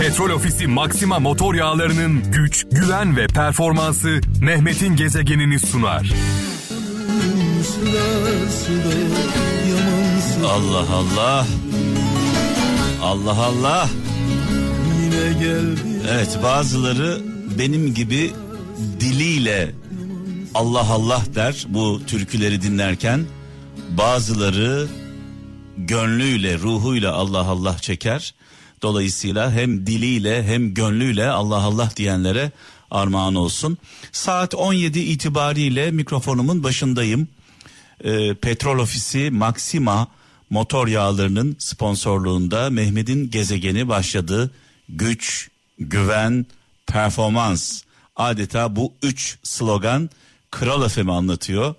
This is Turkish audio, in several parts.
Petrol Ofisi Maxima motor yağlarının güç, güven ve performansı Mehmet'in gezegenini sunar. Allah Allah. Allah Allah. Evet bazıları benim gibi diliyle Allah Allah der bu türküleri dinlerken. Bazıları gönlüyle, ruhuyla Allah Allah çeker. Dolayısıyla hem diliyle hem gönlüyle Allah Allah diyenlere armağan olsun. Saat 17 itibariyle mikrofonumun başındayım. Ee, Petrol Ofisi Maxima motor yağlarının sponsorluğunda Mehmet'in gezegeni başladı. Güç, güven, performans. Adeta bu üç slogan Kral FM'i anlatıyor.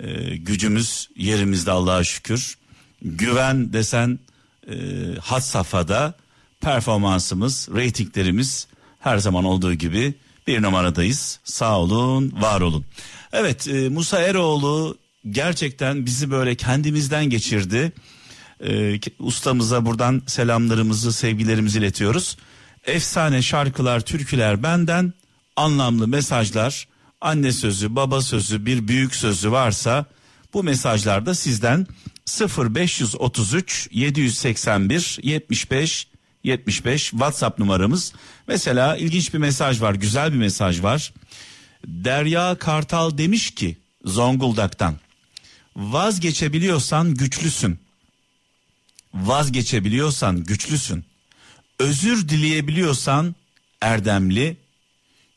Ee, gücümüz yerimizde Allah'a şükür. Güven desen e, had safhada performansımız, reytinglerimiz her zaman olduğu gibi bir numaradayız. Sağ olun, var olun. Evet e, Musa Eroğlu gerçekten bizi böyle kendimizden geçirdi. E, ustamıza buradan selamlarımızı, sevgilerimizi iletiyoruz. Efsane şarkılar, türküler benden, anlamlı mesajlar, anne sözü, baba sözü, bir büyük sözü varsa bu mesajlarda sizden 0533 781 75 75 WhatsApp numaramız. Mesela ilginç bir mesaj var, güzel bir mesaj var. Derya Kartal demiş ki Zonguldak'tan vazgeçebiliyorsan güçlüsün. Vazgeçebiliyorsan güçlüsün. Özür dileyebiliyorsan erdemli.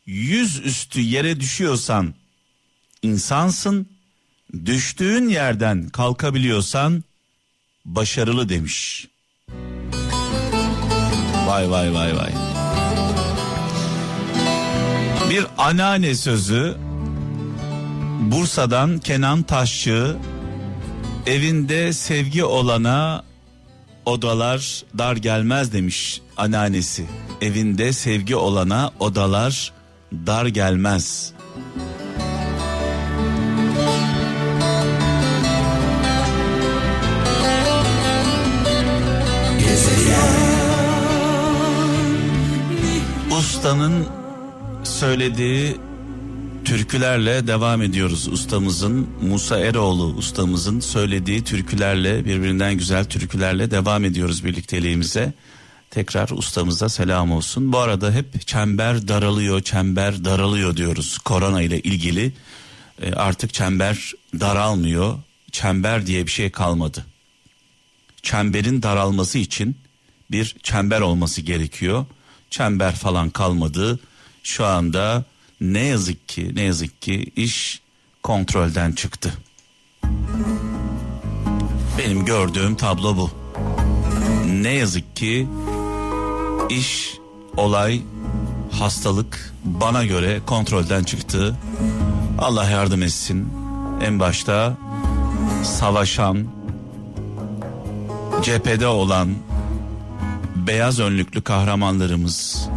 Yüz üstü yere düşüyorsan insansın. Düştüğün yerden kalkabiliyorsan başarılı demiş. Vay vay vay vay. Bir anneanne sözü Bursa'dan Kenan Taşçı evinde sevgi olana odalar dar gelmez demiş anneannesi. Evinde sevgi olana odalar dar gelmez. Ustanın söylediği türkülerle devam ediyoruz. Ustamızın Musa Eroğlu ustamızın söylediği türkülerle birbirinden güzel türkülerle devam ediyoruz birlikteliğimize. Tekrar ustamıza selam olsun. Bu arada hep çember daralıyor, çember daralıyor diyoruz korona ile ilgili. E, artık çember daralmıyor. Çember diye bir şey kalmadı. Çemberin daralması için bir çember olması gerekiyor. Çember falan kalmadı. Şu anda ne yazık ki ne yazık ki iş kontrolden çıktı. Benim gördüğüm tablo bu. Ne yazık ki iş, olay, hastalık bana göre kontrolden çıktı. Allah yardım etsin. En başta savaşan, cephede olan beyaz önlüklü kahramanlarımız,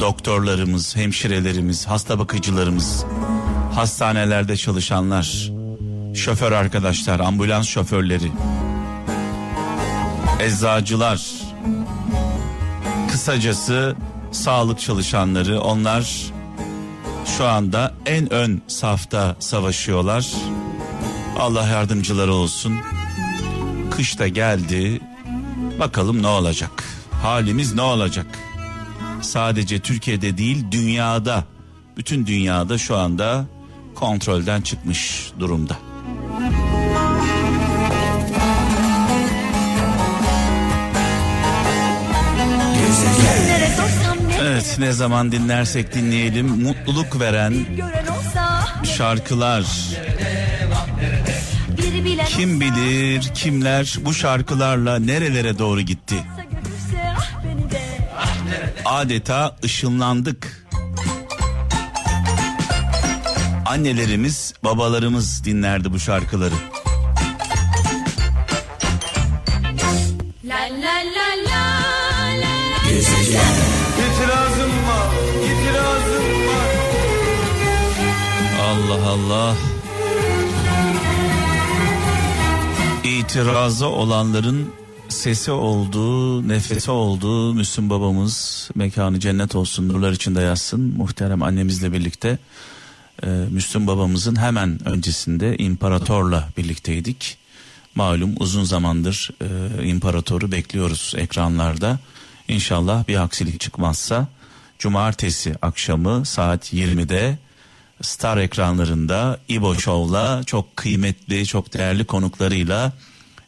doktorlarımız, hemşirelerimiz, hasta bakıcılarımız, hastanelerde çalışanlar, şoför arkadaşlar, ambulans şoförleri, eczacılar, kısacası sağlık çalışanları onlar şu anda en ön safta savaşıyorlar. Allah yardımcıları olsun. Kış da geldi. Bakalım ne olacak? Halimiz ne olacak? sadece Türkiye'de değil dünyada bütün dünyada şu anda kontrolden çıkmış durumda. Evet ne zaman dinlersek dinleyelim mutluluk veren şarkılar. Kim bilir kimler bu şarkılarla nerelere doğru gitti adeta ışınlandık. Annelerimiz, babalarımız dinlerdi bu şarkıları. La la la la la. İtirazım var, itirazım var. Allah Allah. İtirazı olanların sesi oldu, nefesi oldu. Müslüm babamız mekanı cennet olsun, nurlar içinde yazsın. Muhterem annemizle birlikte e, Müslüm babamızın hemen öncesinde imparatorla birlikteydik. Malum uzun zamandır e, imparatoru bekliyoruz ekranlarda. İnşallah bir aksilik çıkmazsa cumartesi akşamı saat 20'de Star ekranlarında İbo Show'la çok kıymetli, çok değerli konuklarıyla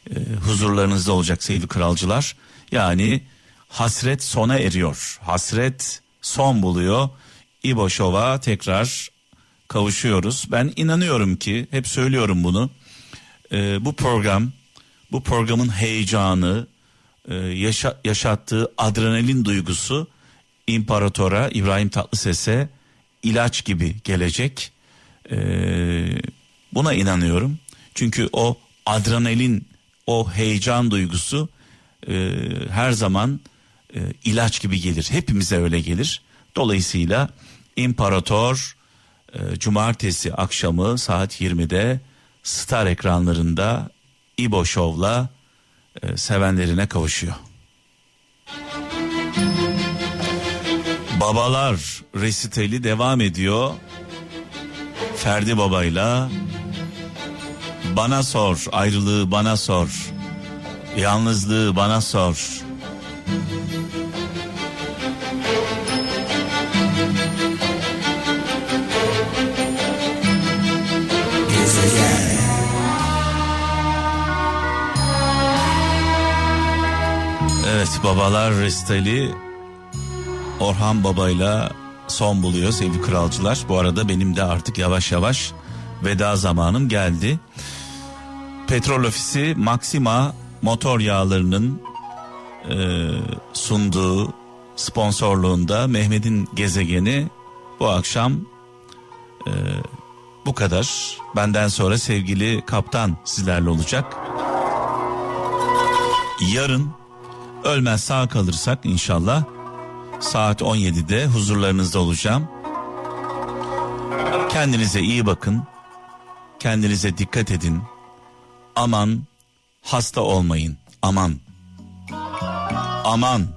e, huzurlarınızda olacak sevgili kralcılar. Yani hasret sona eriyor. Hasret son buluyor. İbo Show'a tekrar kavuşuyoruz. Ben inanıyorum ki hep söylüyorum bunu. E, bu program, bu programın heyecanı, e, yaşa, yaşattığı adrenalin duygusu imparatora İbrahim Tatlıses'e ilaç gibi gelecek. Ee, buna inanıyorum. Çünkü o adrenalin, o heyecan duygusu e, her zaman e, ilaç gibi gelir. Hepimize öyle gelir. Dolayısıyla İmparator e, Cumartesi akşamı saat 20'de Star ekranlarında İbo Show'la e, sevenlerine kavuşuyor. Babalar resitali devam ediyor. Ferdi babayla bana sor ayrılığı bana sor. Yalnızlığı bana sor. Evet babalar restali Orhan babayla son buluyor sevgili kralcılar. Bu arada benim de artık yavaş yavaş veda zamanım geldi. Petrol ofisi Maxima motor yağlarının e, sunduğu sponsorluğunda Mehmet'in gezegeni bu akşam e, bu kadar. Benden sonra sevgili kaptan sizlerle olacak. Yarın ölmez sağ kalırsak inşallah saat 17'de huzurlarınızda olacağım. Kendinize iyi bakın. Kendinize dikkat edin. Aman hasta olmayın. Aman. Aman.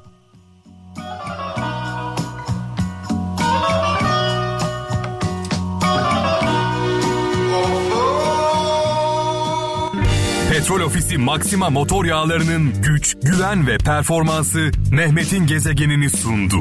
Petrol Ofisi Maxima motor yağlarının güç, güven ve performansı Mehmet'in gezegenini sundu.